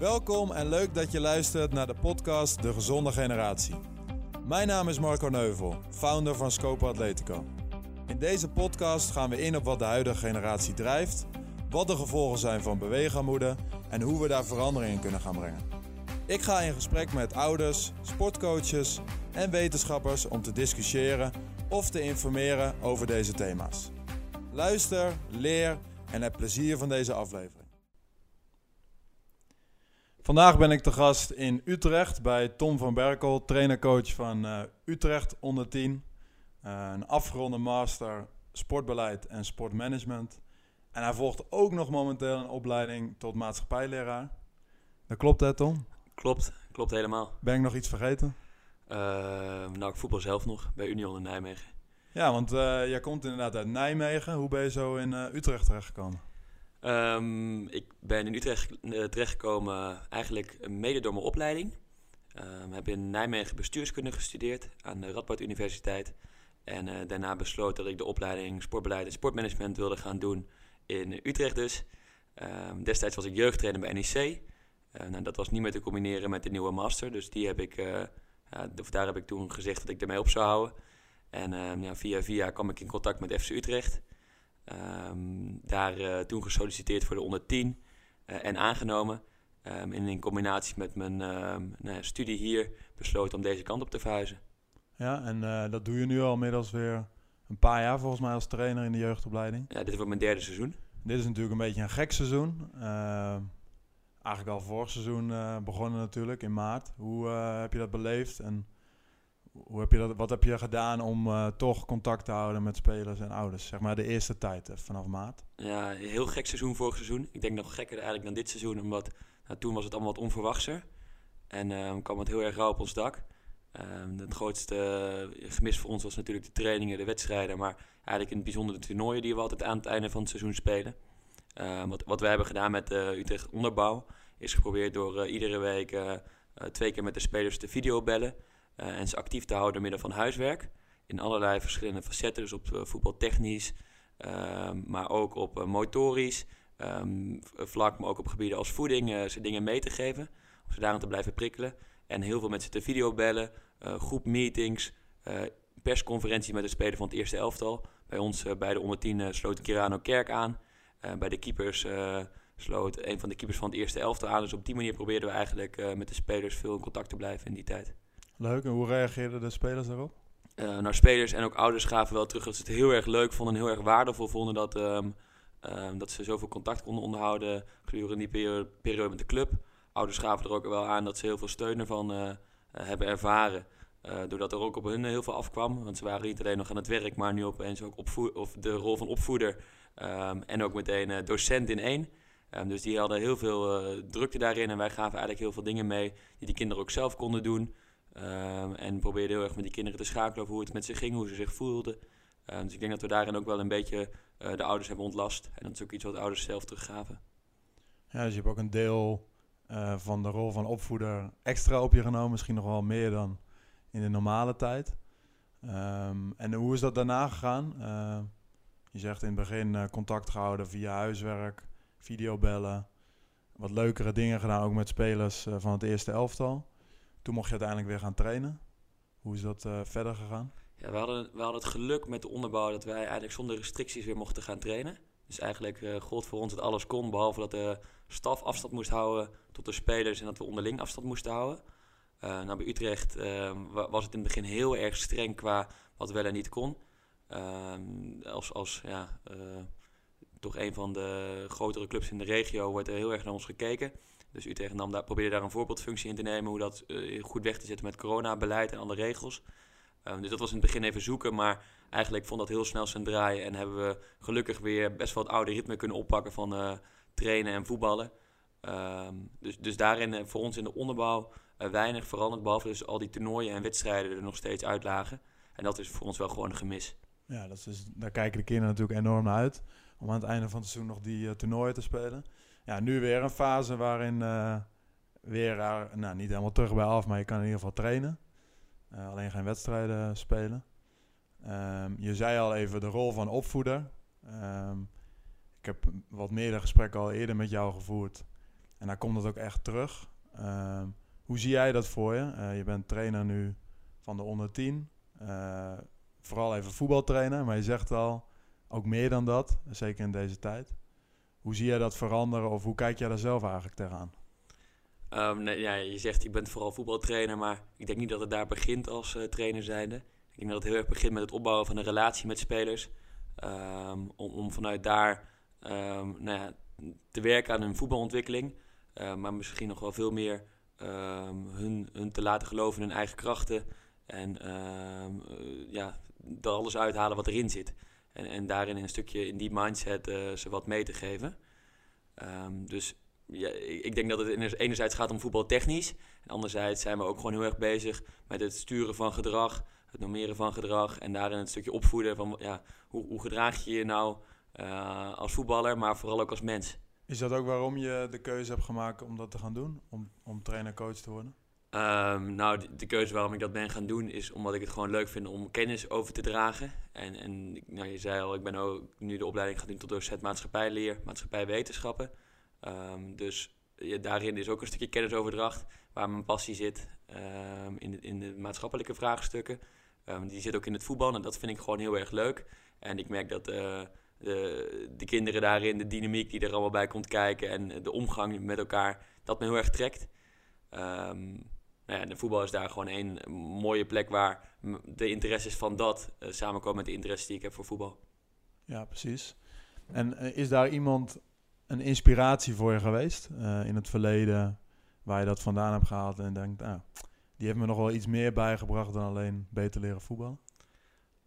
Welkom en leuk dat je luistert naar de podcast De Gezonde Generatie. Mijn naam is Marco Neuvel, founder van Scope Atletico. In deze podcast gaan we in op wat de huidige generatie drijft, wat de gevolgen zijn van beweegarmoede en hoe we daar verandering in kunnen gaan brengen. Ik ga in gesprek met ouders, sportcoaches en wetenschappers om te discussiëren of te informeren over deze thema's. Luister, leer en heb plezier van deze aflevering. Vandaag ben ik te gast in Utrecht bij Tom van Berkel, trainercoach van uh, Utrecht onder 10. Uh, een afgeronde master sportbeleid en sportmanagement. En hij volgt ook nog momenteel een opleiding tot maatschappijleraar. Dat klopt hè Tom? Klopt, klopt helemaal. Ben ik nog iets vergeten? Uh, nou, ik voetbal zelf nog bij Union in Nijmegen. Ja, want jij komt inderdaad uit Nijmegen. Hoe ben je zo in Utrecht terechtgekomen? Um, ik ben in Utrecht uh, terechtgekomen eigenlijk mede door mijn opleiding. Um, heb in Nijmegen bestuurskunde gestudeerd aan de Radboud Universiteit. En uh, daarna besloten dat ik de opleiding sportbeleid en sportmanagement wilde gaan doen in Utrecht dus. Um, destijds was ik jeugdtrainer bij NEC. Uh, nou, dat was niet meer te combineren met de nieuwe master. Dus die heb ik, ja, daar heb ik toen gezegd dat ik ermee op zou houden. En via via kwam ik in contact met FC Utrecht. Um, daar uh, toen gesolliciteerd voor de onder 10 uh, en aangenomen. Um, en in combinatie met mijn um, nou, studie hier besloten om deze kant op te verhuizen. Ja, en uh, dat doe je nu al inmiddels weer een paar jaar volgens mij als trainer in de jeugdopleiding. Ja, dit wordt mijn derde seizoen. Dit is natuurlijk een beetje een gek seizoen. eigenlijk al vorig seizoen begonnen natuurlijk in maart. Hoe heb je dat beleefd en hoe wat heb je gedaan om uh, toch contact te houden met spelers en ouders? Zeg maar de eerste tijd uh, vanaf maart. Ja, heel gek seizoen vorig seizoen. Ik denk nog gekker eigenlijk dan dit seizoen, omdat nou, toen was het allemaal wat onverwachter. En uh, kwam het heel erg rauw op ons dak. Ehm, het grootste gemis voor ons was natuurlijk de trainingen, de wedstrijden. Maar eigenlijk in het bijzonder de toernooien die we altijd aan het einde van het seizoen spelen. Ehm, wat, wat we hebben gedaan met Utrecht Onderbouw is geprobeerd door iedere week twee keer met de spelers te videobellen. Uh, en ze actief te houden door middel van huiswerk. In allerlei verschillende facetten, dus op uh, voetbaltechnisch, uh, maar ook op uh, motorisch um, vlak, maar ook op gebieden als voeding, ze dingen mee te geven. Om ze daarom te blijven prikkelen. En heel veel met ze te videobellen, groepmeetings, persconferentie met de speler van het eerste elftal. Bij ons bij de onder 10 sloot Kirano Kerk aan. bij de keepers sloot een van de keepers van het eerste elftal aan. Dus op die manier probeerden we eigenlijk met de spelers veel in contact te blijven in die tijd. Leuk, en hoe reageerden de spelers daarop? Uh, nou, spelers en ook ouders gaven wel terug dat ze het heel erg leuk vonden en heel erg waardevol vonden dat, um, um, dat ze zoveel contact konden onderhouden gedurende die periode, met de club. Ouders gaven er ook wel aan dat ze heel veel steun ervan uh, hebben ervaren. Doordat er ook op hun heel veel afkwam. Want ze waren niet alleen nog aan het werk, maar nu opeens ook of de rol van opvoeder. Um, en ook meteen docent in één. dus die hadden heel veel drukte daarin. En wij gaven eigenlijk heel veel dingen mee die die kinderen ook zelf konden doen. Um, en probeerde heel erg met die kinderen te schakelen over hoe het met ze ging, hoe ze zich voelden. Um, dus ik denk dat we daarin ook wel een beetje uh, de ouders hebben ontlast. En dat is ook iets wat de ouders zelf teruggaven. Ja, dus je hebt ook een deel uh, van de rol van opvoeder extra op je genomen. Misschien nog wel meer dan in de normale tijd. Um, en hoe is dat daarna gegaan? Uh, je zegt in het begin contact gehouden via huiswerk, videobellen. Wat leukere dingen gedaan, ook met spelers van het eerste elftal. Toen mocht je uiteindelijk weer gaan trainen. Hoe is dat uh, verder gegaan? Ja, we hadden, we hadden het geluk met de onderbouw dat wij eigenlijk zonder restricties weer mochten gaan trainen. Dus eigenlijk uh, gold voor ons dat alles kon, behalve dat de staf afstand moest houden tot de spelers en dat we onderling afstand moesten houden. Uh, nou, bij Utrecht was het in het begin heel erg streng qua wat wel en niet kon. Ehm, als als ja, toch een van de grotere clubs in de regio wordt er heel erg naar ons gekeken. Dus Utrecht nam daar, probeerde daar een voorbeeldfunctie in te nemen, hoe dat uh, goed weg te zetten met coronabeleid en alle regels. Um, dus dat was in het begin even zoeken, maar eigenlijk vond dat heel snel zijn draaien en hebben we gelukkig weer best wel het oude ritme kunnen oppakken van uh, trainen en voetballen. Um, dus, dus daarin uh, voor ons in de onderbouw weinig veranderd, behalve dus al die toernooien en wedstrijden er nog steeds uitlagen. En dat is voor ons wel gewoon een gemis. Ja, dat is, daar kijken de kinderen natuurlijk enorm naar uit. Om aan het einde van het seizoen nog die toernooien te spelen ja, nu weer een fase waarin uh, weer, nou niet helemaal terug bij af, maar je kan in ieder geval trainen. Uh, alleen geen wedstrijden spelen. Um, je zei al even de rol van opvoeder. Um, ik heb wat meerdere gesprekken al eerder met jou gevoerd. En dan komt dat ook echt terug. Ehm, hoe zie jij dat voor je? Eh, je bent trainer nu van de onder 10. Uh, vooral even voetbaltrainer, maar je zegt al, ook meer dan dat, zeker in deze tijd. Hoe zie jij dat veranderen of hoe kijk jij daar zelf eigenlijk tegenaan? Um, nee, ja, je zegt je bent vooral voetbaltrainer, maar ik denk niet dat het daar begint als uh, trainer zijnde. Ik denk dat het heel erg begint met het opbouwen van een relatie met spelers. Um, om, om, vanuit daar um, nou ja, te werken aan hun voetbalontwikkeling. Maar misschien nog wel veel meer hun, hun te laten geloven in hun eigen krachten. En uh, ja, er alles uithalen wat erin zit. En, en daarin een stukje in die mindset uh, ze wat mee te geven. dus ja, ik denk dat het enerzijds gaat om voetbaltechnisch. En anderzijds zijn we ook gewoon heel erg bezig met het sturen van gedrag, het normeren van gedrag. En daarin het stukje opvoeden van ja, hoe, hoe gedraag je je nou uh, als voetballer, maar vooral ook als mens. Is dat ook waarom je de keuze hebt gemaakt om dat te gaan doen? Om, om trainer-coach te worden? Um, nou, de, keuze waarom ik dat ben gaan doen is omdat ik het gewoon leuk vind om kennis over te dragen. En, en nou, je zei al, ik ben ook nu de opleiding gaan doen tot docent maatschappijleer, maatschappijwetenschappen. Um, dus daarin is ook een stukje kennisoverdracht waar mijn passie zit um, in, de, in de maatschappelijke vraagstukken. Die zit ook in het voetbal en dat vind ik gewoon heel erg leuk. En ik merk dat uh, de, de kinderen daarin, de dynamiek die er allemaal bij komt kijken en de omgang met elkaar, dat me heel erg trekt. Nou ja, de voetbal is daar gewoon een mooie plek waar de interesses van dat uh, samenkomen met de interesses die ik heb voor voetbal. Ja, precies. En uh, is daar iemand een inspiratie voor je geweest uh, in het verleden waar je dat vandaan hebt gehaald en denkt, ah, die heeft me nog wel iets meer bijgebracht dan alleen beter leren voetballen?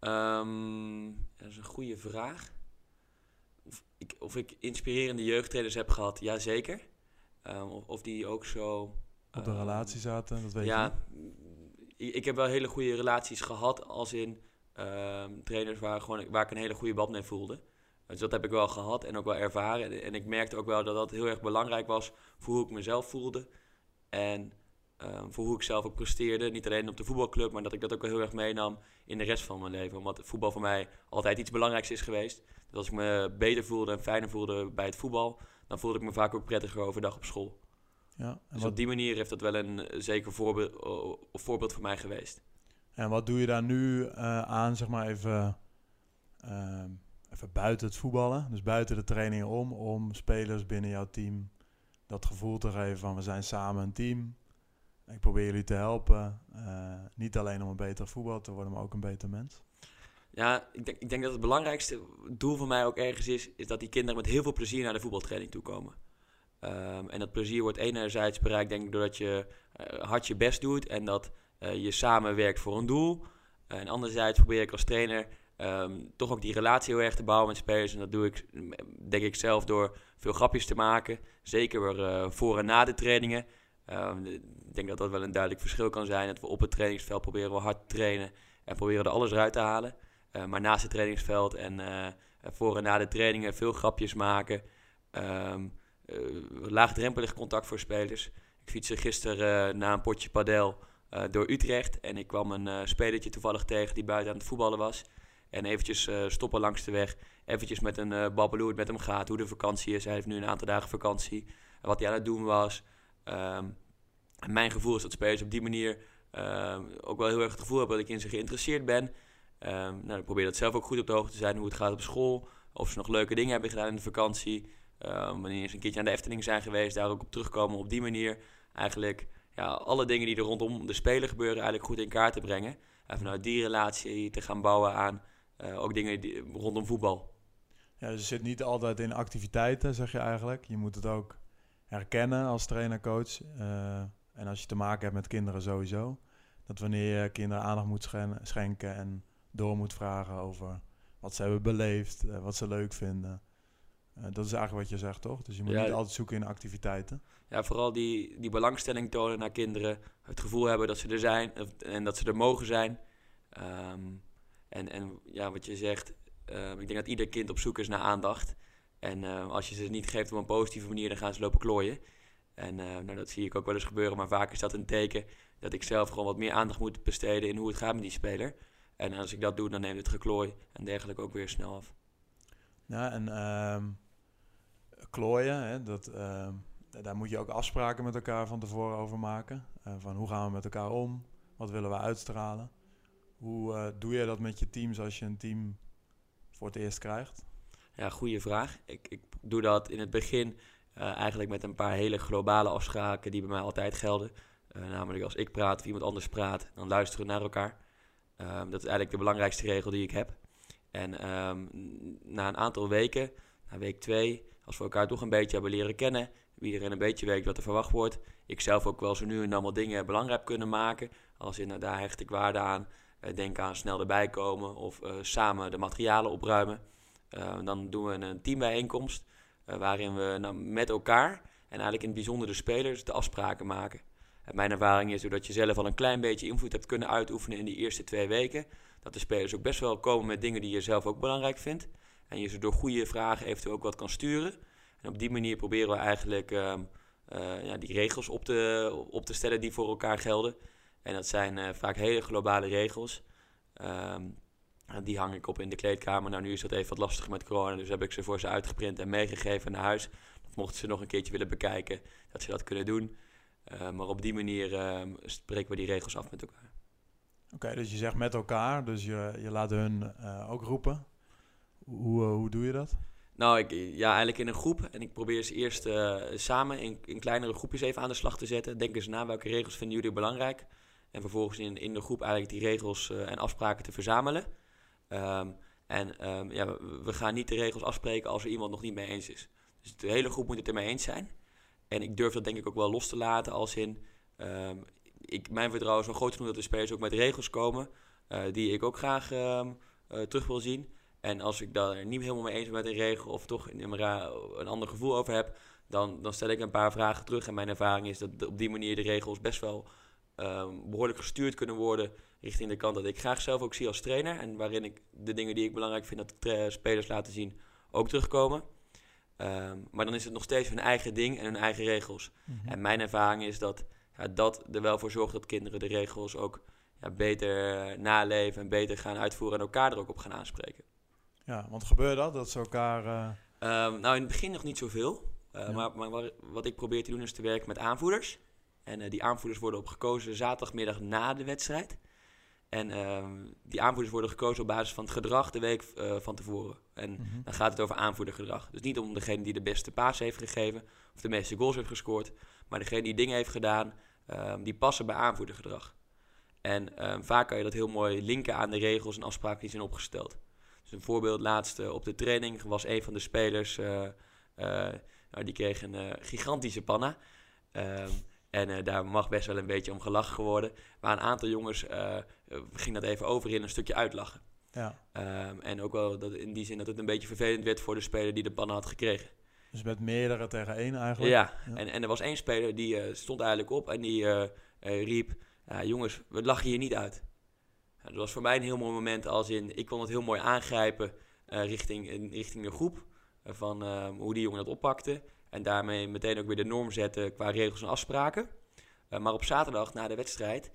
Um, dat is een goede vraag. Of ik, of ik inspirerende jeugdtrainers heb gehad, ja zeker. Um, of, of, die ook zo... Op de um, relatie zaten, dat weet ja, je ik, ik heb wel hele goede relaties gehad, als in trainers waar, gewoon, waar ik een hele goede band mee voelde. Dus dat heb ik wel gehad en ook wel ervaren. En ik merkte ook wel dat dat heel erg belangrijk was voor hoe ik mezelf voelde. En um, voor hoe ik zelf ook presteerde. Niet alleen op de voetbalclub, maar dat ik dat ook wel heel erg meenam in de rest van mijn leven. Omdat voetbal voor mij altijd iets belangrijks is geweest. Dus als ik me beter voelde en fijner voelde bij het voetbal, dan voelde ik me vaak ook prettiger overdag op school. Ja, en dus wat... op die manier heeft dat wel een zeker voorbeeld, voorbeeld voor mij geweest. En wat doe je daar nu uh, aan, zeg maar even... Uh even buiten het voetballen, dus buiten de trainingen om, om spelers binnen jouw team dat gevoel te geven van we zijn samen een team. Ik probeer jullie te helpen. Uh, niet alleen om een beter voetbal te worden, maar ook een beter mens. Ja, ik denk, ik denk dat het belangrijkste doel voor mij ook ergens is, is dat die kinderen met heel veel plezier naar de voetbaltraining toe komen. Um, en dat plezier wordt enerzijds bereikt, denk ik, doordat je uh, hard je best doet en dat uh, je samenwerkt voor een doel. en anderzijds probeer ik als trainer Um, toch ook die relatie heel erg te bouwen met spelers. En dat doe ik, denk ik zelf, door veel grapjes te maken. Zeker uh, voor en na de trainingen. Um, ik denk dat dat wel een duidelijk verschil kan zijn. Dat we op het trainingsveld proberen we hard te trainen en proberen er alles eruit te halen. Maar naast het trainingsveld en voor en na de trainingen veel grapjes maken. Laagdrempelig contact voor spelers. Ik fietste gisteren na een potje padel door Utrecht. En ik kwam een spelertje toevallig tegen die buiten aan het voetballen was. En eventjes stoppen langs de weg. Eventjes met een uh, het met hem gaat. Hoe de vakantie is. Hij heeft nu een aantal dagen vakantie. Wat hij aan het doen was. Um, mijn gevoel is dat spelers op die manier ook wel heel erg het gevoel hebben dat ik in ze geïnteresseerd ben. Um, nou, ik probeer dat zelf ook goed op de hoogte te zijn. Hoe het gaat op school. Of ze nog leuke dingen hebben gedaan in de vakantie. Wanneer ze een keertje aan de Efteling zijn geweest. Daar ook op terugkomen op die manier. Eigenlijk ja, alle dingen die er rondom de speler gebeuren eigenlijk goed in kaart te brengen. En vanuit die relatie te gaan bouwen aan uh, ook dingen die, rondom voetbal. Ja, dus het zit niet altijd in activiteiten, zeg je eigenlijk. Je moet het ook herkennen als trainer-coach. Uh, en als je te maken hebt met kinderen sowieso. Dat wanneer je kinderen aandacht moet schenken en door moet vragen over wat ze hebben beleefd, wat ze leuk vinden. Dat is eigenlijk wat je zegt, toch? Dus je moet niet altijd zoeken in activiteiten. Ja, vooral die, die belangstelling tonen naar kinderen. Het gevoel hebben dat ze er zijn en dat ze er mogen zijn. Um, en, en ja, wat je zegt, uh, ik denk dat ieder kind op zoek is naar aandacht. En uh, als je ze niet geeft op een positieve manier, dan gaan ze lopen klooien. En uh, nou, dat zie ik ook wel eens gebeuren, maar vaak is dat een teken dat ik zelf gewoon wat meer aandacht moet besteden in hoe het gaat met die speler. En als ik dat doe, dan neemt het geklooi en dergelijke ook weer snel af. Ja, en ehm, klooien, hè, dat, ehm, daar moet je ook afspraken met elkaar van tevoren over maken. Uh, van hoe gaan we met elkaar om? Wat willen we uitstralen? Hoe uh, doe je dat met je teams als je een team voor het eerst krijgt? Ja, goede vraag. Ik, ik doe dat in het begin eigenlijk met een paar hele globale afspraken die bij mij altijd gelden. namelijk als ik praat of iemand anders praat, dan luisteren we naar elkaar. Um, dat is eigenlijk de belangrijkste regel die ik heb. En um, na een aantal weken, na week twee, als we elkaar toch een beetje hebben leren kennen, iedereen een beetje weet wat er verwacht wordt. Ik zelf ook wel zo nu en dan wat dingen belangrijk kunnen maken. Als in, daar hecht ik waarde aan. Uh, denk aan snel erbij komen of uh, samen de materialen opruimen. Uh, dan doen we een teambijeenkomst waarin we nou, met elkaar en eigenlijk in het bijzonder de spelers de afspraken maken. En mijn ervaring is doordat je zelf al een klein beetje invloed hebt kunnen uitoefenen in die eerste twee weken, dat de spelers ook best wel komen met dingen die je zelf ook belangrijk vindt. En je ze door goede vragen eventueel ook wat kan sturen. En op die manier proberen we eigenlijk uh, uh, ja, die regels op te, op te stellen die voor elkaar gelden. En dat zijn uh, vaak hele globale regels. Um, die hang ik op in de kleedkamer. Nou, nu is dat even wat lastiger met corona, dus heb ik ze voor ze uitgeprint en meegegeven naar huis. Dat mochten ze nog een keertje willen bekijken, dat ze dat kunnen doen. maar op die manier ehm, spreken we die regels af met elkaar. Oké, dus je zegt met elkaar, dus je, je laat hun ook roepen. Hoe, hoe doe je dat? Nou, ik, ja, eigenlijk in een groep. En ik probeer ze eerst uh, samen in, in kleinere groepjes even aan de slag te zetten. Denken ze na welke regels vinden jullie belangrijk. En vervolgens in, in de groep eigenlijk die regels uh, en afspraken te verzamelen. Um, en um, ja, we gaan niet de regels afspreken als er iemand nog niet mee eens is. Dus de hele groep moet het ermee eens zijn. En ik durf dat denk ik ook wel los te laten als in... Um, ik, mijn vertrouwen is wel groot genoeg dat de spelers ook met regels komen... Die ik ook graag terug wil zien. En als ik daar niet helemaal mee eens ben met een regel of toch een, een ander gevoel over heb, dan, dan stel ik een paar vragen terug. En mijn ervaring is dat op die manier de regels best wel um, behoorlijk gestuurd kunnen worden richting de kant dat ik graag zelf ook zie als trainer. En waarin ik de dingen die ik belangrijk vind dat de spelers laten zien ook terugkomen. Um, maar dan is het nog steeds hun eigen ding en hun eigen regels. Mm -hmm. En mijn ervaring is dat ja, dat er wel voor zorgt dat kinderen de regels ook ja, beter naleven en beter gaan uitvoeren en elkaar er ook op gaan aanspreken. Ja, want gebeurt dat? Dat ze elkaar... Uh... Um, nou, in het begin nog niet zoveel. Ja. Maar, maar wat, wat, ik probeer te doen is te werken met aanvoerders. En uh, die aanvoerders worden op gekozen zaterdagmiddag na de wedstrijd. En ehm, die aanvoerders worden gekozen op basis van het gedrag de week van tevoren. En mm -hmm. dan gaat het over aanvoerdergedrag. Dus niet om degene die de beste paas heeft gegeven of de meeste goals heeft gescoord. Maar degene die dingen heeft gedaan, um, die passen bij aanvoerdergedrag. En vaak kan je dat heel mooi linken aan de regels en afspraken die zijn opgesteld. Een voorbeeld laatst op de training was een van de spelers, uh, uh, nou, die kreeg een uh, gigantische panna. Um, en daar mag best wel een beetje om gelachen geworden. Maar een aantal jongens ging dat even over in een stukje uitlachen. Ja. Um, en ook wel dat in die zin dat het een beetje vervelend werd voor de speler die de panna had gekregen. Dus met meerdere tegen één eigenlijk? Ja, ja. En, en er was één speler die stond eigenlijk op en die riep... Jongens, we lachen hier niet uit. Dat was voor mij een heel mooi moment als in, ik kon het heel mooi aangrijpen uh, richting, richting de groep. Uh, van uh, hoe die jongen dat oppakte. En daarmee meteen ook weer de norm zetten qua regels en afspraken. maar op zaterdag na de wedstrijd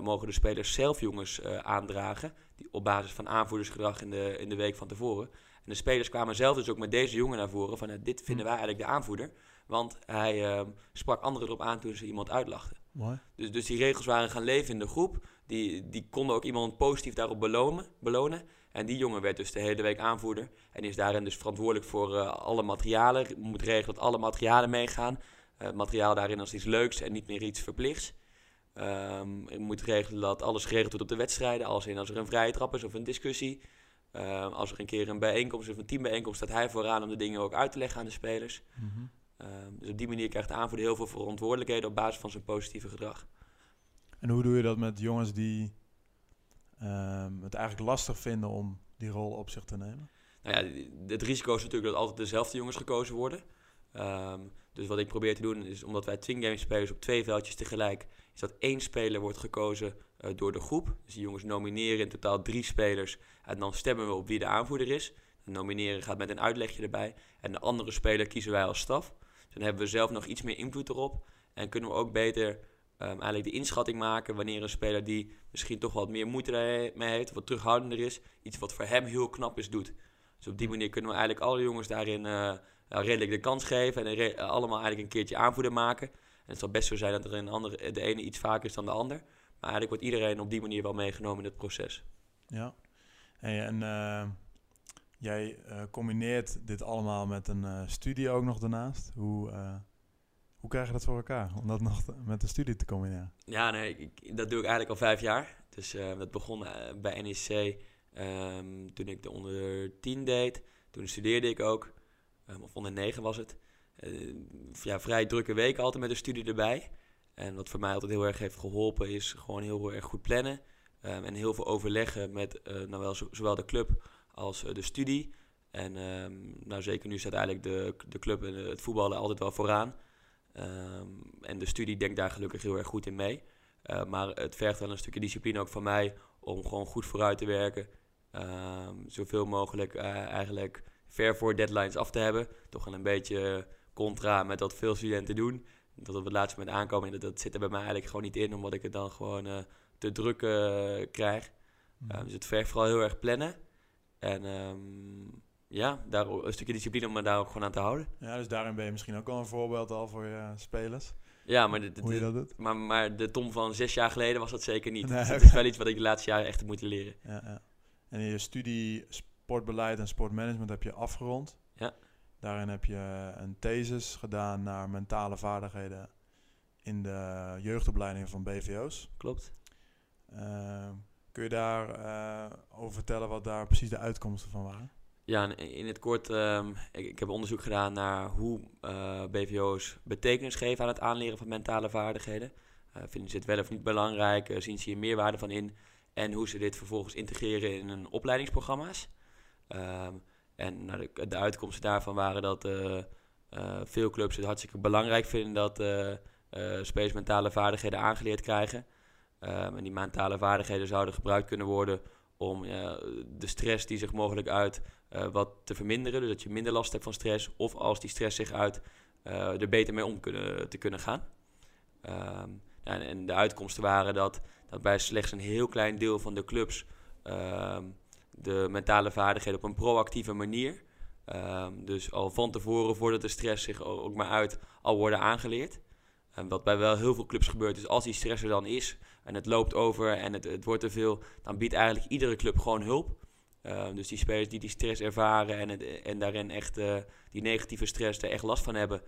mogen de spelers zelf jongens aandragen. Die op basis van aanvoerdersgedrag in de, in de week van tevoren. En de spelers kwamen zelf dus ook met deze jongen naar voren. Van dit vinden wij eigenlijk de aanvoerder. Want hij sprak anderen erop aan toen ze iemand uitlachten. Mooi. Dus, dus die regels waren gaan leven in de groep. Die, die konden ook iemand positief daarop belonen, belonen. En die jongen werd dus de hele week aanvoerder. En is daarin dus verantwoordelijk voor uh, alle materialen. Je moet regelen dat alle materialen meegaan. Uh, het materiaal daarin als iets leuks en niet meer iets verplichts. Um, je moet regelen dat alles geregeld wordt op de wedstrijden. Als, in, als er een vrije trap is of een discussie. Uh, als er een keer een bijeenkomst of een teambijeenkomst staat hij vooraan om de dingen ook uit te leggen aan de spelers. Mm -hmm. Dus op die manier krijgt de aanvoerder heel veel verantwoordelijkheden op basis van zijn positieve gedrag. En hoe doe je dat met jongens die um, het eigenlijk lastig vinden om die rol op zich te nemen? Nou ja, het risico is natuurlijk dat altijd dezelfde jongens gekozen worden. Um, dus wat ik probeer te doen is, omdat wij twin game spelers op twee veldjes tegelijk, is dat één speler wordt gekozen uh, door de groep. Dus die jongens nomineren in totaal drie spelers en dan stemmen we op wie de aanvoerder is. Nomineren gaat met een uitlegje erbij en de andere speler kiezen wij als staf. Dan hebben we zelf nog iets meer invloed erop en kunnen we ook beter um, eigenlijk de inschatting maken wanneer een speler die misschien toch wat meer moeite mee heeft, wat terughoudender is, iets wat voor hem heel knap is, doet. Dus op die manier kunnen we eigenlijk alle jongens daarin uh, redelijk de kans geven en allemaal eigenlijk een keertje aanvoerder maken. En het zal best zo zijn dat er een andere, de ene iets vaker is dan de ander. Maar eigenlijk wordt iedereen op die manier wel meegenomen in het proces. Ja, en uh, jij uh, combineert dit allemaal met een uh, studie ook nog daarnaast. Hoe, hoe krijg je dat voor elkaar, om dat nog met de studie te combineren? Ja, nee, ik, dat doe ik eigenlijk al vijf jaar. Dus dat begon bij NEC um, toen ik de onder 10 deed. Toen studeerde ik ook, um, of onder 9 was het. ja, vrij drukke weken altijd met een studie erbij. En wat voor mij altijd heel erg heeft geholpen is gewoon heel erg goed plannen. Um, en heel veel overleggen met uh, nou wel, zowel de club als uh, de studie. En um, nou zeker nu staat eigenlijk de, de club en het voetballen altijd wel vooraan. Um, en de studie denkt daar gelukkig heel erg goed in mee. Uh, maar het vergt wel een stukje discipline ook van mij om gewoon goed vooruit te werken. zoveel mogelijk eigenlijk ver voor deadlines af te hebben. Toch wel een beetje contra met wat veel studenten doen dat op het laatste moment aankomen. En dat, dat zit er bij mij eigenlijk gewoon niet in, omdat ik het dan gewoon uh, te druk krijg. Uh, dus het vergt vooral heel erg plannen. En um, ja, daar een stukje discipline om me daar ook gewoon aan te houden. Ja, dus daarin ben je misschien ook al een voorbeeld al voor je spelers. Ja, maar de, Hoe je dat doet? Maar, maar de Tom van zes jaar geleden was dat zeker niet. Nee, dat is wel iets wat ik de laatste jaren echt heb moeten leren. Ja, ja. En in je studie sportbeleid en sportmanagement heb je afgerond. Ja. Daarin heb je een thesis gedaan naar mentale vaardigheden in de jeugdopleiding van BVO's. Klopt. Uh, kun je daar uh, over vertellen wat daar precies de uitkomsten van waren? Ja, in het kort, um, ik, heb onderzoek gedaan naar hoe uh, BVO's betekenis geven aan het aanleren van mentale vaardigheden. vinden ze het wel of niet belangrijk? zien ze hier meerwaarde van in? En hoe ze dit vervolgens integreren in hun opleidingsprogramma's. Um, en nou, de, uitkomsten daarvan waren dat veel clubs het hartstikke belangrijk vinden dat uh, mentale vaardigheden aangeleerd krijgen. Um, en die mentale vaardigheden zouden gebruikt kunnen worden om de stress die zich mogelijk uit wat te verminderen. Dus dat je minder last hebt van stress. Of als die stress zich uit, er beter mee om kunnen, te kunnen gaan. Um, en, de uitkomsten waren dat, dat bij slechts een heel klein deel van de clubs um, de mentale vaardigheden op een proactieve manier. Dus al van tevoren, voordat de stress zich ook maar uit, al worden aangeleerd. Um, wat bij wel heel veel clubs gebeurt, is als die stress er dan is en het loopt over en het, het wordt te veel, dan biedt eigenlijk iedere club gewoon hulp. Um, dus die spelers die die stress ervaren en, het, en daarin echt uh, die negatieve stress er echt last van hebben,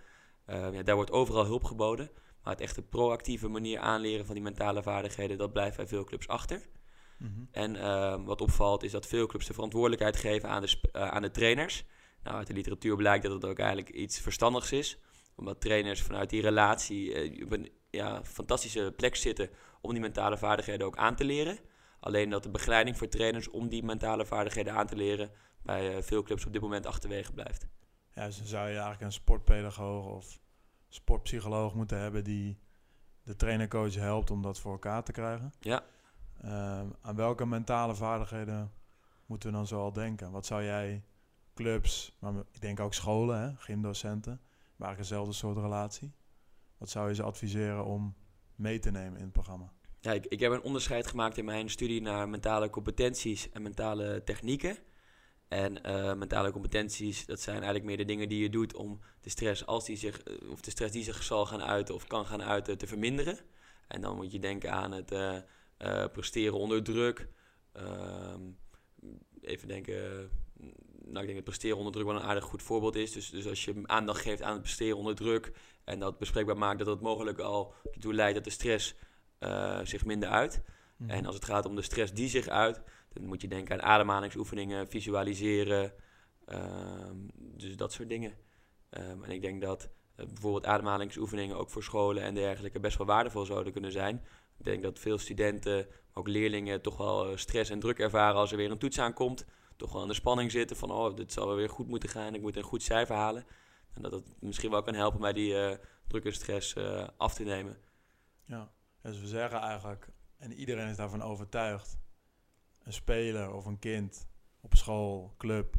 ja, daar wordt overal hulp geboden. Maar het echt proactieve manier aanleren van die mentale vaardigheden, dat blijft bij veel clubs achter. Mhm. En ehm, wat opvalt is dat veel clubs de verantwoordelijkheid geven aan de, uh, aan de trainers. Nou, uit de literatuur blijkt dat het ook eigenlijk iets verstandigs is. Omdat trainers vanuit die relatie uh, op een ja, fantastische plek zitten om die mentale vaardigheden ook aan te leren. Alleen dat de begeleiding voor trainers om die mentale vaardigheden aan te leren bij uh, veel clubs op dit moment achterwege blijft. Ja, dus dan zou je eigenlijk een sportpedagoog of sportpsycholoog moeten hebben die de trainercoach helpt om dat voor elkaar te krijgen. Ja. Ehm, aan welke mentale vaardigheden moeten we dan zoal denken? Wat zou jij clubs, maar ik denk ook scholen, hè, gymdocenten, maar dezelfde soort relatie. Wat zou je ze adviseren om mee te nemen in het programma? Ja, ik, ik heb een onderscheid gemaakt in mijn studie naar mentale competenties en mentale technieken. En uh, mentale competenties, dat zijn eigenlijk meer de dingen die je doet om de stress, als die zich, eh, of de stress die zich zal gaan uiten of kan gaan uiten, te verminderen. En dan moet je denken aan het uh, presteren onder druk. Ehm, even denken. Nou, ik denk dat presteren onder druk wel een aardig goed voorbeeld is. Dus, dus als je aandacht geeft aan het presteren onder druk en dat bespreekbaar maakt, dat dat mogelijk al ertoe leidt dat de stress uh, zich minder uit. Mhm. En als het gaat om de stress die zich uit, dan moet je denken aan ademhalingsoefeningen, visualiseren, ehm, dus dat soort dingen. Um, en ik denk dat uh, bijvoorbeeld ademhalingsoefeningen ook voor scholen en dergelijke best wel waardevol zouden kunnen zijn. Ik denk dat veel studenten, maar ook leerlingen, toch wel eh, stress en druk ervaren als er weer een toets aankomt. Toch wel aan de spanning zitten van, oh, dit zal weer goed moeten gaan, ik moet een goed cijfer halen. En dat dat misschien wel kan helpen bij die uh, druk en stress uh, af te nemen. Ja, dus we zeggen eigenlijk, en iedereen is daarvan overtuigd, een speler of een kind op school, club,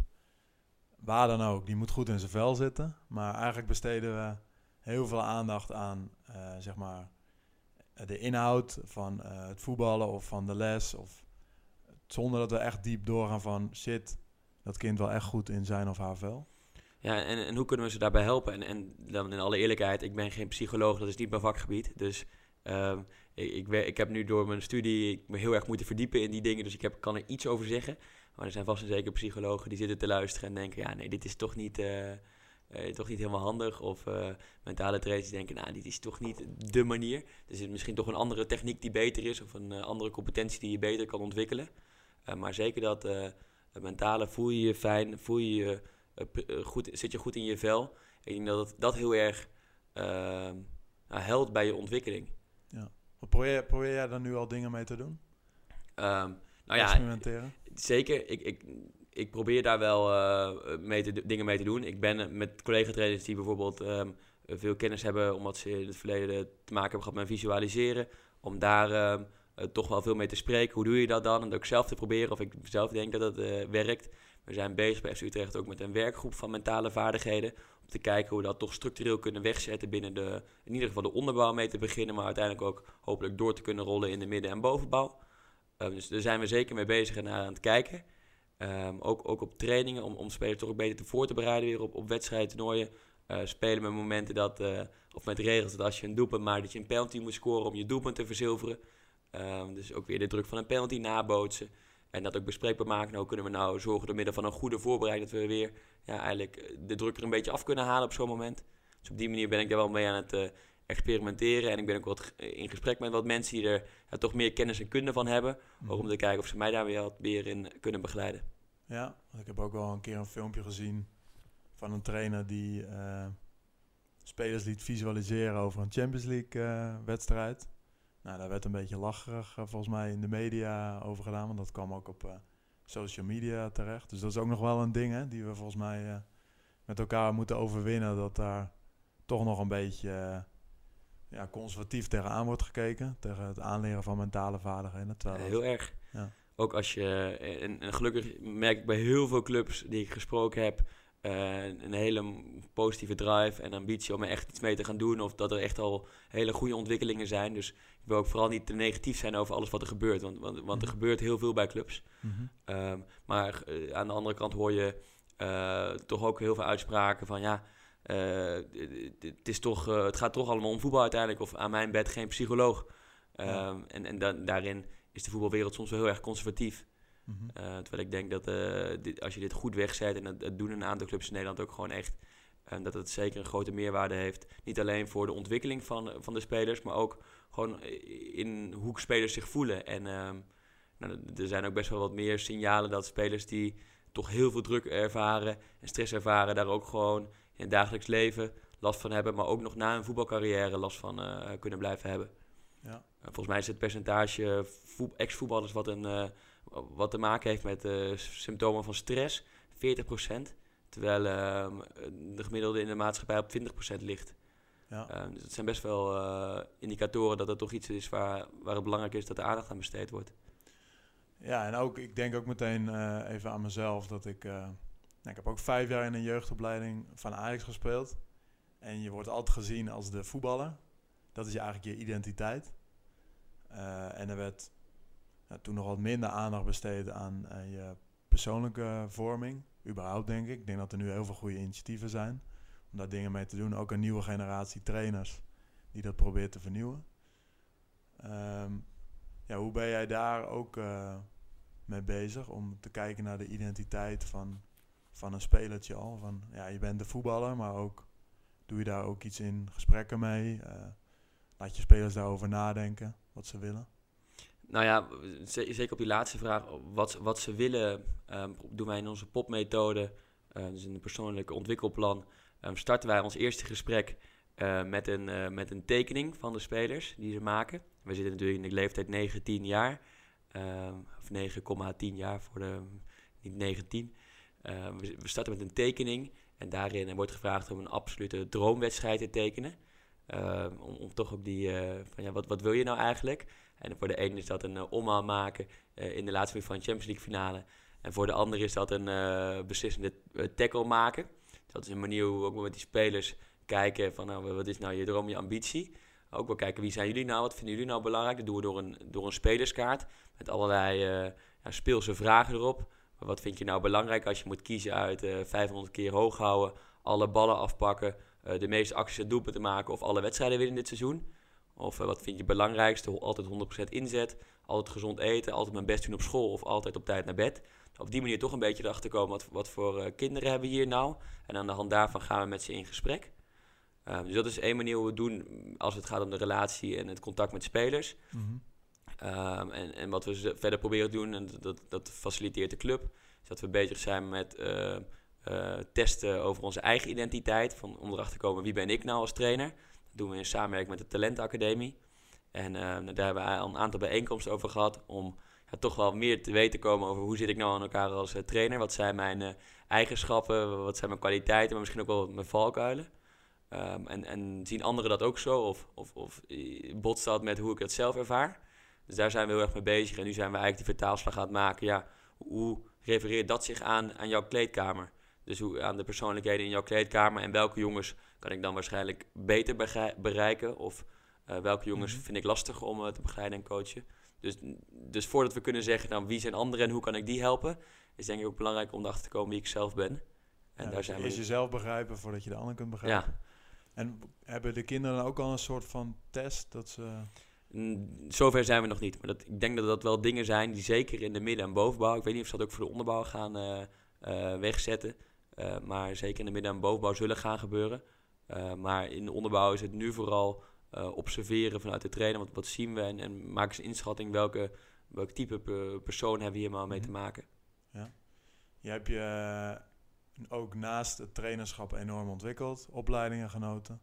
waar dan ook, die moet goed in zijn vel zitten. Maar eigenlijk besteden we heel veel aandacht aan, uh, zeg maar, de inhoud van het voetballen of van de les. Of, zonder dat we echt diep doorgaan van shit, dat kind wel echt goed in zijn of haar vel. Ja, en, en hoe kunnen we ze daarbij helpen? En, en dan in alle eerlijkheid, ik ben geen psycholoog, dat is niet mijn vakgebied. Dus ehm, ik, ik, ik, heb nu door mijn studie me heel erg moeten verdiepen in die dingen, dus ik heb, kan er iets over zeggen. Maar er zijn vast en zeker psychologen die zitten te luisteren en denken, ja nee, dit is toch niet, uh, toch niet helemaal handig. Of uh, mentale trainers die denken, nou, dit is toch niet de manier. Er zit misschien toch een andere techniek die beter is of een andere competentie die je beter kan ontwikkelen. Maar zeker dat mentale, voel je je fijn, voel je je goed, zit je goed in je vel. Ik denk dat dat heel erg ehm, nou, helpt bij je ontwikkeling. Ja. Probeer, probeer jij daar nu al dingen mee te doen? Um, nou ja, zeker. Ik, ik, ik probeer daar wel uh, mee te, dingen mee te doen. Ik ben met collega-trainers die bijvoorbeeld um, veel kennis hebben, omdat ze in het verleden te maken hebben gehad met visualiseren, om daar um, toch wel veel mee te spreken. Hoe doe je dat dan? En ook zelf te proberen of ik zelf denk dat dat uh, werkt. We zijn bezig bij FC Utrecht ook met een werkgroep van mentale vaardigheden. Om te kijken hoe we dat toch structureel kunnen wegzetten binnen de, in ieder geval de onderbouw mee te beginnen. Maar uiteindelijk ook hopelijk door te kunnen rollen in de midden- en bovenbouw. Um, dus daar zijn we zeker mee bezig en naar aan het kijken. Um, ook, ook op trainingen om, om spelers toch beter te voor te bereiden weer op, op wedstrijden, toernooien. Uh, spelen met momenten dat, of met regels dat als je een doelpunt maakt, dat je een penalty moet scoren om je doelpunt te verzilveren. Um, dus ook weer de druk van een penalty nabootsen. En dat ook bespreekbaar maken. Nou, hoe kunnen we nou zorgen door middel van een goede voorbereiding dat we weer ja, eigenlijk de druk er een beetje af kunnen halen op zo'n moment. Dus op die manier ben ik daar wel mee aan het uh, experimenteren. En ik ben ook wat in gesprek met wat mensen die er ja, toch meer kennis en kunde van hebben. Mm. Ook om te kijken of ze mij daar weer wat meer in kunnen begeleiden. Ja, ik heb ook wel een keer een filmpje gezien van een trainer die uh, spelers liet visualiseren over een Champions League uh, wedstrijd. Nou, daar werd een beetje lacherig uh, volgens mij in de media over gedaan, want dat kwam ook op uh, social media terecht. Dus dat is ook nog wel een ding hè, die we volgens mij uh, met elkaar moeten overwinnen. Dat daar toch nog een beetje ja, conservatief tegenaan wordt gekeken. Tegen het aanleren van mentale vaardigheden. Terwijl heel erg. Ja. Ook als je, en, en gelukkig merk ik bij heel veel clubs die ik gesproken heb, uh, een hele positieve drive en ambitie om er echt iets mee te gaan doen. Of dat er echt al hele goede ontwikkelingen zijn. Dus ik wil ook vooral niet te negatief zijn over alles wat er gebeurt. Want, want, want er mhm. gebeurt heel veel bij clubs. Mm -hmm. um, maar uh, aan de andere kant hoor je uh, toch ook heel veel uitspraken van ja. het, is toch, het gaat toch allemaal om voetbal uiteindelijk. Of aan mijn bed geen psycholoog. Um, ja. En, en da daarin is de voetbalwereld soms wel heel erg conservatief. Mm -hmm. uh, terwijl ik denk dat uh, dit, als je dit goed wegzet, en dat, dat, doen een aantal clubs in Nederland ook gewoon echt, uh, dat het zeker een grote meerwaarde heeft. Niet alleen voor de ontwikkeling van, van de spelers, maar ook gewoon in hoe spelers zich voelen. En ehm, nou, er zijn ook best wel wat meer signalen dat spelers die toch heel veel druk ervaren en stress ervaren, daar ook gewoon in het dagelijks leven last van hebben, maar ook nog na een voetbalcarrière last van kunnen blijven hebben. Ja. volgens mij is het percentage ex-voetballers wat een wat te maken heeft met uh, symptomen van stress, 40%. Terwijl uh, de gemiddelde in de maatschappij op 20% ligt. Ja. Uh, dus het zijn best wel uh, indicatoren dat het toch iets is waar, waar het belangrijk is dat er aandacht aan besteed wordt. Ja, en ook, ik denk ook meteen even aan mezelf dat ik... Nou, ik heb ook vijf jaar in een jeugdopleiding van Ajax gespeeld. En je wordt altijd gezien als de voetballer. Dat is je eigenlijk je identiteit. en er werd toen nog wat minder aandacht besteed aan uh, je persoonlijke vorming. Überhaupt denk ik. Ik denk dat er nu heel veel goede initiatieven zijn om daar dingen mee te doen. Ook een nieuwe generatie trainers die dat probeert te vernieuwen. Um, ja, hoe ben jij daar ook uh, mee bezig om te kijken naar de identiteit van, van een spelertje al? Van, ja, je bent de voetballer, maar ook doe je daar ook iets in gesprekken mee? Uh, laat je spelers daarover nadenken, wat ze willen? Nou ja, zeker op die laatste vraag, wat, wat ze willen, um, doen wij in onze popmethode, uh, dus in een persoonlijke ontwikkelplan, um, starten wij ons eerste gesprek uh, met, een, uh, met een tekening van de spelers die ze maken. We zitten natuurlijk in de leeftijd 9, 10 jaar, um, of 9,10 jaar voor de, niet 19. We, we, starten met een tekening en daarin wordt gevraagd om een absolute droomwedstrijd te tekenen. om, om toch ook die, van ja, wat, wat wil je nou eigenlijk? En voor de ene is dat een uh, omhaal maken uh, in de laatste week van de Champions League finale. En voor de andere is dat een uh, beslissende tackle maken. Dat is een manier hoe we ook met die spelers kijken van nou, wat is nou je droom, je ambitie. Ook wel kijken wie zijn jullie nou, wat vinden jullie nou belangrijk. Dat doen we door een, door een spelerskaart met allerlei ja, speelse vragen erop. Maar wat vind je nou belangrijk als je moet kiezen uit 500 keer hoog houden, alle ballen afpakken, de meeste acties en doelpunten maken of alle wedstrijden winnen dit seizoen? Of wat vind je het belangrijkste? Altijd 100% inzet, altijd gezond eten, altijd mijn best doen op school of altijd op tijd naar bed. Op die manier toch een beetje erachter komen wat, wat voor kinderen hebben we hier nou. En aan de hand daarvan gaan we met ze in gesprek. dus dat is één manier hoe we het doen als het gaat om de relatie en het contact met spelers. Mm Ehm, en, en wat we verder proberen te doen, en dat, dat faciliteert de club, is dat we bezig zijn met uh, testen over onze eigen identiteit. Van, om erachter te komen wie ben ik nou als trainer. Dat doen we in samenwerking met de Talentacademie. En ehm, daar hebben we een aantal bijeenkomsten over gehad om ja, toch wel meer te weten komen over hoe zit ik nou aan elkaar als uh, trainer. Wat zijn mijn eigenschappen, wat zijn mijn kwaliteiten, maar misschien ook wel mijn valkuilen. Um, en, en zien anderen dat ook zo? Of, of, of botst dat met hoe ik het zelf ervaar? Dus daar zijn we heel erg mee bezig. En nu zijn we eigenlijk die vertaalslag aan het maken. Ja, hoe refereert dat zich aan aan jouw kleedkamer? Dus hoe, aan de persoonlijkheden in jouw kleedkamer. En welke jongens kan ik dan waarschijnlijk beter bereiken? Of uh, welke jongens mhm. vind ik lastig om uh, te begeleiden en coachen? Dus, dus voordat we kunnen zeggen, nou, wie zijn anderen en hoe kan ik die helpen? Is denk ik ook belangrijk om erachter te komen wie ik zelf ben. En ja, daar zijn we... jezelf begrijpen voordat je de ander kunt begrijpen. Ja. En hebben de kinderen ook al een soort van test dat ze... Zover zijn we nog niet. Maar dat, ik denk dat dat wel dingen zijn die zeker in de midden- en bovenbouw... Ik weet niet of ze dat ook voor de onderbouw gaan uh, uh, wegzetten. Uh, maar zeker in de midden- en bovenbouw zullen gaan gebeuren. maar in de onderbouw is het nu vooral observeren vanuit de trainer. Wat, wat zien we en, en maken ze een inschatting welke, welk type persoon hebben we hier maar mee te mhm. maken. Ja. Je hebt je ook naast het trainerschap enorm ontwikkeld. Opleidingen genoten.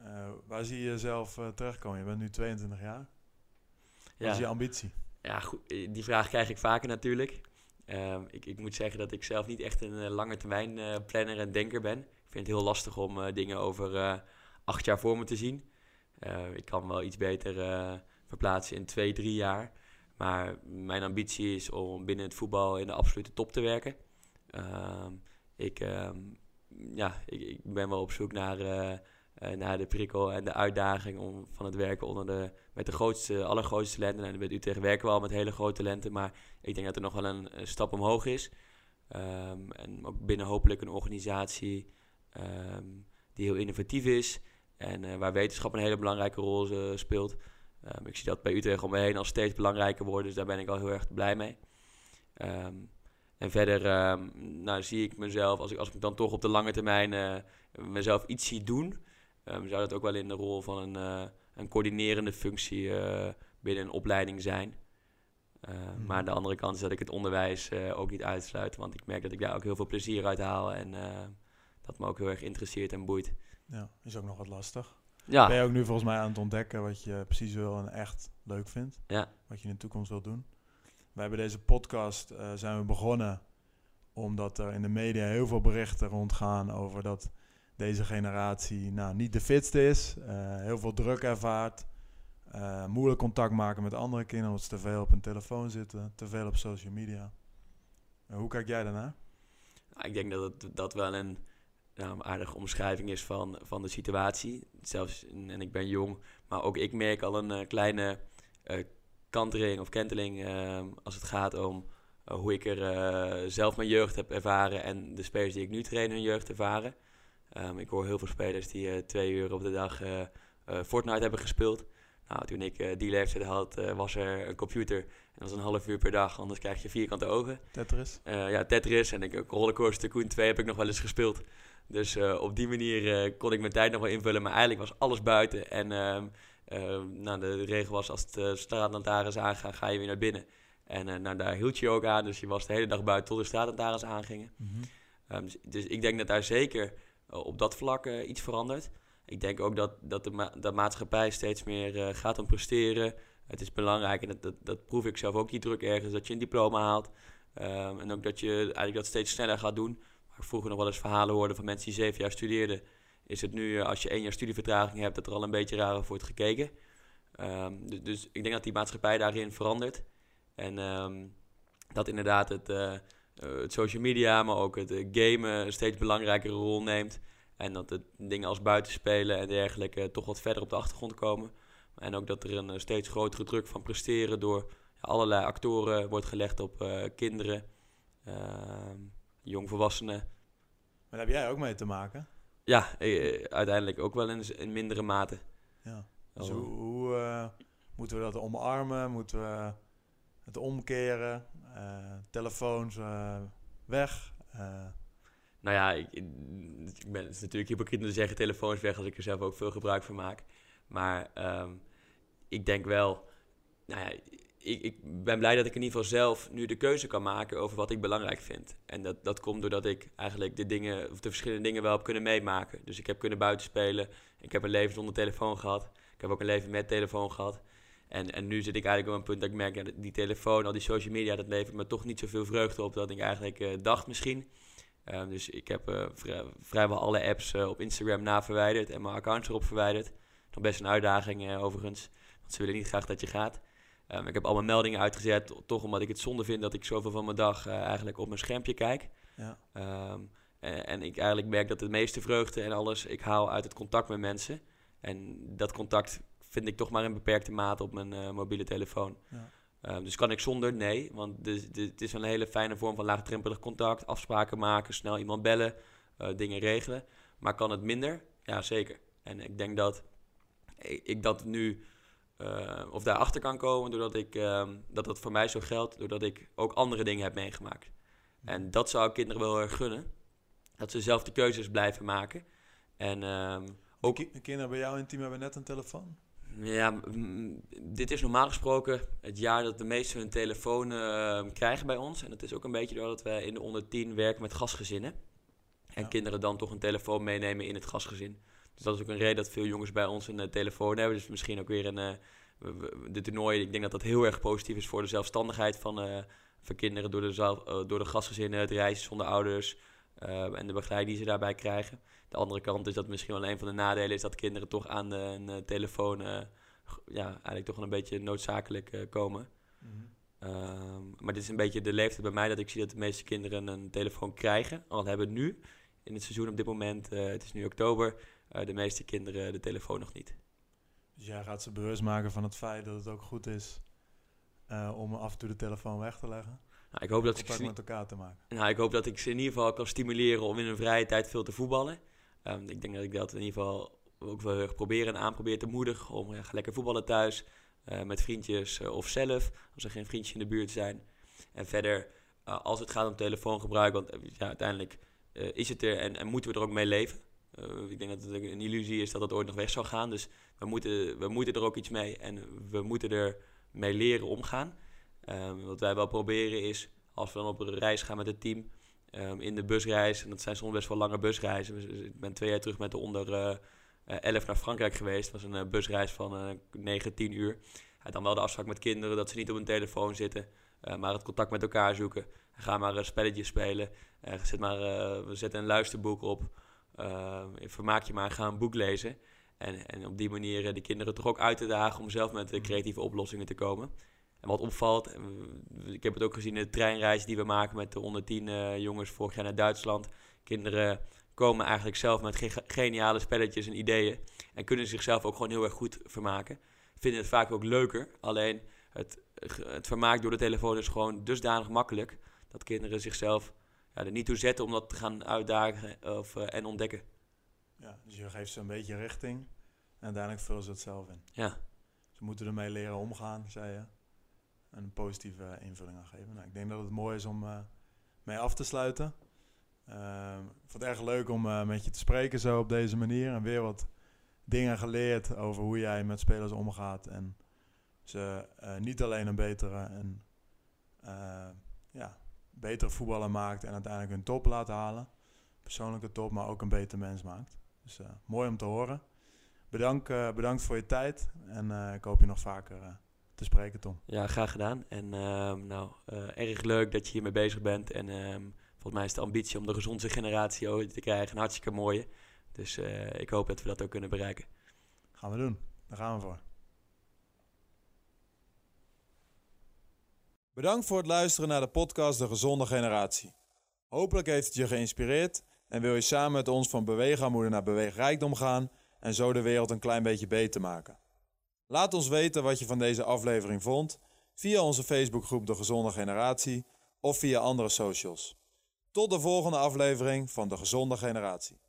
Uh, waar zie je jezelf uh, terechtkomen? Je bent nu 22 jaar. Wat is je ambitie? Ja, goed, eh, die vraag krijg ik vaker natuurlijk. Uh, ik, ik, moet zeggen dat ik zelf niet echt een lange termijn planner en denker ben. Ik vind het heel lastig om dingen over acht jaar voor me te zien. ik kan wel iets beter verplaatsen in twee, drie jaar. Maar mijn ambitie is om binnen het voetbal in de absolute top te werken. Ehm, ik, ehm, ja, ik, ik, ben wel op zoek naar uh, naar de prikkel en de uitdaging om van het werken onder de, met de grootste, allergrootste talenten. En bij Utrecht werken we al met hele grote talenten, maar ik denk dat er nog wel een, stap omhoog is. Um, en ook binnen hopelijk een organisatie um, die heel innovatief is en uh, waar wetenschap een hele belangrijke rol uh, speelt. Um, ik zie dat bij Utrecht om me heen al steeds belangrijker worden, dus daar ben ik al heel erg blij mee. en verder nou, zie ik mezelf, als ik, als ik dan toch op de lange termijn mezelf iets zie doen, um, zou dat ook wel in de rol van een, uh, een coördinerende functie uh, binnen een opleiding zijn. Uh, mm. Maar aan de andere kant is dat ik het onderwijs ook niet uitsluit, want ik merk dat ik daar ook heel veel plezier uit haal en dat me ook heel erg interesseert en boeit. Ja, is ook nog wat lastig. Ja. Ben je ook nu volgens mij aan het ontdekken wat je precies wil en echt leuk vindt? Ja. Wat je in de toekomst wil doen? Wij hebben deze podcast zijn we begonnen omdat er in de media heel veel berichten rondgaan over dat deze generatie nou, niet de fitste is, uh, heel veel druk ervaart, uh, moeilijk contact maken met andere kinderen, omdat ze te veel op hun telefoon zitten, te veel op social media. Uh, hoe kijk jij daarnaar? Nou, ik denk dat het, dat wel een nou, aardige omschrijving is van, van de situatie. Zelfs, en ik ben jong, maar ook ik merk al een kleine kantering of kenteling als het gaat om hoe ik er zelf mijn jeugd heb ervaren en de spelers die ik nu train hun jeugd ervaren. Um, ik hoor heel veel spelers die uh, twee uur op de dag uh, Fortnite hebben gespeeld. Nou, toen ik die leeftijd had, was er een computer. En dat was een half uur per dag, anders krijg je vierkante ogen. Tetris? ja, Tetris. En ik, Rollercoaster Tycoon 2 heb ik nog wel eens gespeeld. Dus op die manier kon ik mijn tijd nog wel invullen. Maar eigenlijk was alles buiten. En uh, nou, de regel was, als de straatlantaarns aangaan, ga je weer naar binnen. En nou, daar hield je ook aan. Dus je was de hele dag buiten tot de straatlantaarns aangingen. Mm dus, dus, ik denk dat daar zeker eh, op dat vlak eh, iets verandert. Ik denk ook dat, dat de, maatschappij steeds meer eh, gaat om presteren. Het is belangrijk, en dat, dat, dat, proef ik zelf ook die druk ergens, dat je een diploma haalt. Ehm, en ook dat je eigenlijk dat steeds sneller gaat doen. Waar vroeger nog wel eens verhalen hoorde van mensen die zeven jaar studeerden. Is het nu, als je één jaar studievertraging hebt, dat er al een beetje raar wordt gekeken. Ehm, dus, dus, ik denk dat die maatschappij daarin verandert. En ehm, dat inderdaad het, het social media, maar ook het uh, gamen een steeds belangrijkere rol neemt. En dat de dingen als buitenspelen en dergelijke toch wat verder op de achtergrond komen. En ook dat er een steeds grotere druk van presteren door allerlei actoren wordt gelegd op kinderen, ehm, jongvolwassenen. Maar daar heb jij ook mee te maken. Ja, eh, uiteindelijk ook wel in, in mindere mate. Ja. Dus hoe, hoe eh, moeten we dat omarmen? Moeten we het omkeren? Eh, telefoons eh, weg? Eh, Nou ja, ik, ik ben, het is natuurlijk hypocriet om te zeggen telefoons weg als ik er zelf ook veel gebruik van maak. Maar ehm, ik denk wel, nou ja, ik, ik ben blij dat ik in ieder geval zelf nu de keuze kan maken over wat ik belangrijk vind. En dat, dat komt doordat ik eigenlijk de dingen, of de verschillende dingen wel heb kunnen meemaken. Dus ik heb kunnen buitenspelen. Ik heb een leven zonder telefoon gehad. Ik heb ook een leven met telefoon gehad. En, en nu zit ik eigenlijk op een punt dat ik merk, ja, die telefoon, al die social media, dat levert me toch niet zoveel vreugde op dat ik eigenlijk eh, dacht misschien. Ehm, dus ik heb eh, vrij- vrijwel alle apps eh, op Instagram na verwijderd en mijn accounts erop verwijderd. Nog best een uitdaging overigens, want ze willen niet graag dat je gaat. Ehm, ik heb al mijn meldingen uitgezet, to- toch omdat ik het zonde vind dat ik zoveel van mijn dag eigenlijk op mijn schermpje kijk. ja. Ehm, en, en ik eigenlijk merk dat de meeste vreugde en alles ik haal uit het contact met mensen. En dat contact vind ik toch maar in beperkte mate op mijn eh, mobiele telefoon. Ja. Ehm, dus kan ik zonder? Nee, want het is een hele fijne vorm van laagdrempelig contact. Afspraken maken, snel iemand bellen, eh, dingen regelen. Maar kan het minder? Ja, zeker. En ik denk dat ik, dat nu, eh, of daarachter kan komen, doordat ik, ehm, dat dat voor mij zo geldt, doordat ik ook andere dingen heb meegemaakt. En dat zou ik kinderen wel erg gunnen. Dat ze zelf de keuzes blijven maken. En ehm, Ook de kinderen bij jou in team hebben net een telefoon? Ja, dit is normaal gesproken het jaar dat de meesten hun telefoon eh, krijgen bij ons. En dat is ook een beetje doordat wij in de onder 10 werken met gastgezinnen. En Ja. kinderen dan toch een telefoon meenemen in het gastgezin. Dus dat is ook een reden dat veel jongens bij ons een eh, telefoon hebben. Dus misschien ook weer een... eh, de toernooi, ik denk dat dat heel erg positief is voor de zelfstandigheid van, eh, van kinderen. Door de, zelf, door de gastgezinnen, het reizen zonder ouders eh, en de begeleiding die ze daarbij krijgen. De andere kant is dat misschien wel een van de nadelen is dat kinderen toch aan de, een eh, telefoon eh, ja, eigenlijk toch wel een beetje noodzakelijk eh, komen. Ehm, maar dit is een beetje de leeftijd bij mij dat ik zie dat de meeste kinderen een telefoon krijgen. Al hebben nu in het seizoen op dit moment, het is nu oktober, de meeste kinderen de telefoon nog niet. Dus jij gaat ze bewust maken van het feit dat het ook goed is om af en toe de telefoon weg te leggen. Nou, ik, hoop dat ik, ze, met elkaar te maken. nou, ik hoop dat ik ze in ieder geval kan stimuleren om in hun vrije tijd veel te voetballen. Ehm, ik denk dat ik dat in ieder geval ook wel heel erg probeer en aanprobeer te moedigen om lekker voetballen thuis. eh, met vriendjes eh, of zelf, als er geen vriendjes in de buurt zijn. En verder, eh, als het gaat om telefoongebruik, want ja, uiteindelijk is het er en, en moeten we er ook mee leven. Ik denk dat het een illusie is dat het ooit nog weg zou gaan. Dus we moeten, we moeten er ook iets mee en we moeten er mee leren omgaan. Ehm, wat wij wel proberen is, als we dan op een reis gaan met het team, ehm, in de busreis, en dat zijn soms best wel lange busreizen. Dus Ik ben twee jaar terug met de onder eh, eh, 11 naar Frankrijk geweest. Dat was een eh, busreis van eh 9, 10 uur. Ja, dan wel de afspraak met kinderen dat ze niet op hun telefoon zitten, eh, maar het contact met elkaar zoeken. Ga maar eh, spelletjes spelen. Eh, zet maar, eh, we zetten een luisterboek op. Eh, vermaak je maar, ga een boek lezen. En, en op die manier eh, de kinderen toch ook uit te dagen om zelf met eh, creatieve oplossingen te komen. En wat opvalt, ik heb het ook gezien in de treinreis die we maken met de onder 10 eh, jongens vorig jaar naar Duitsland. Kinderen komen eigenlijk zelf met ge- geniale spelletjes en ideeën. En kunnen zichzelf ook gewoon heel erg goed vermaken. Vinden het vaak ook leuker. Alleen het, het vermaak door de telefoon is gewoon dusdanig makkelijk. Dat kinderen zichzelf ja, er niet toe zetten om dat te gaan uitdagen of, eh, en ontdekken. Ja, dus je geeft ze een beetje richting en uiteindelijk vullen ze het zelf in. Ja, Ze moeten ermee leren omgaan, zei je. En een positieve invulling aan geven. Nou, ik denk dat het mooi is om eh, mee af te sluiten. Ehm, ik vond het erg leuk om eh, met je te spreken zo op deze manier. En weer wat dingen geleerd over hoe jij met spelers omgaat. En ze eh, niet alleen een betere, en, ja, betere voetballer maakt en uiteindelijk hun top laat halen. Persoonlijke top, maar ook een beter mens maakt. Dus mooi om te horen. Bedankt, bedankt voor je tijd. En ik hoop je nog vaker te spreken, Tom. ja graag gedaan. En ehm, nou, eh, erg leuk dat je hiermee bezig bent. En ehm, volgens mij is de ambitie om de gezondste generatie ooit te krijgen een hartstikke mooie. Dus eh, ik hoop dat we dat ook kunnen bereiken. Gaan we doen. Daar gaan we voor. Bedankt voor het luisteren naar de podcast De Gezonde Generatie. Hopelijk heeft het je geïnspireerd en wil je samen met ons van beweegarmoede naar beweegrijkdom gaan en zo de wereld een klein beetje beter maken. Laat ons weten wat je van deze aflevering vond via onze Facebookgroep De Gezonde Generatie of via andere socials. Tot de volgende aflevering van De Gezonde Generatie.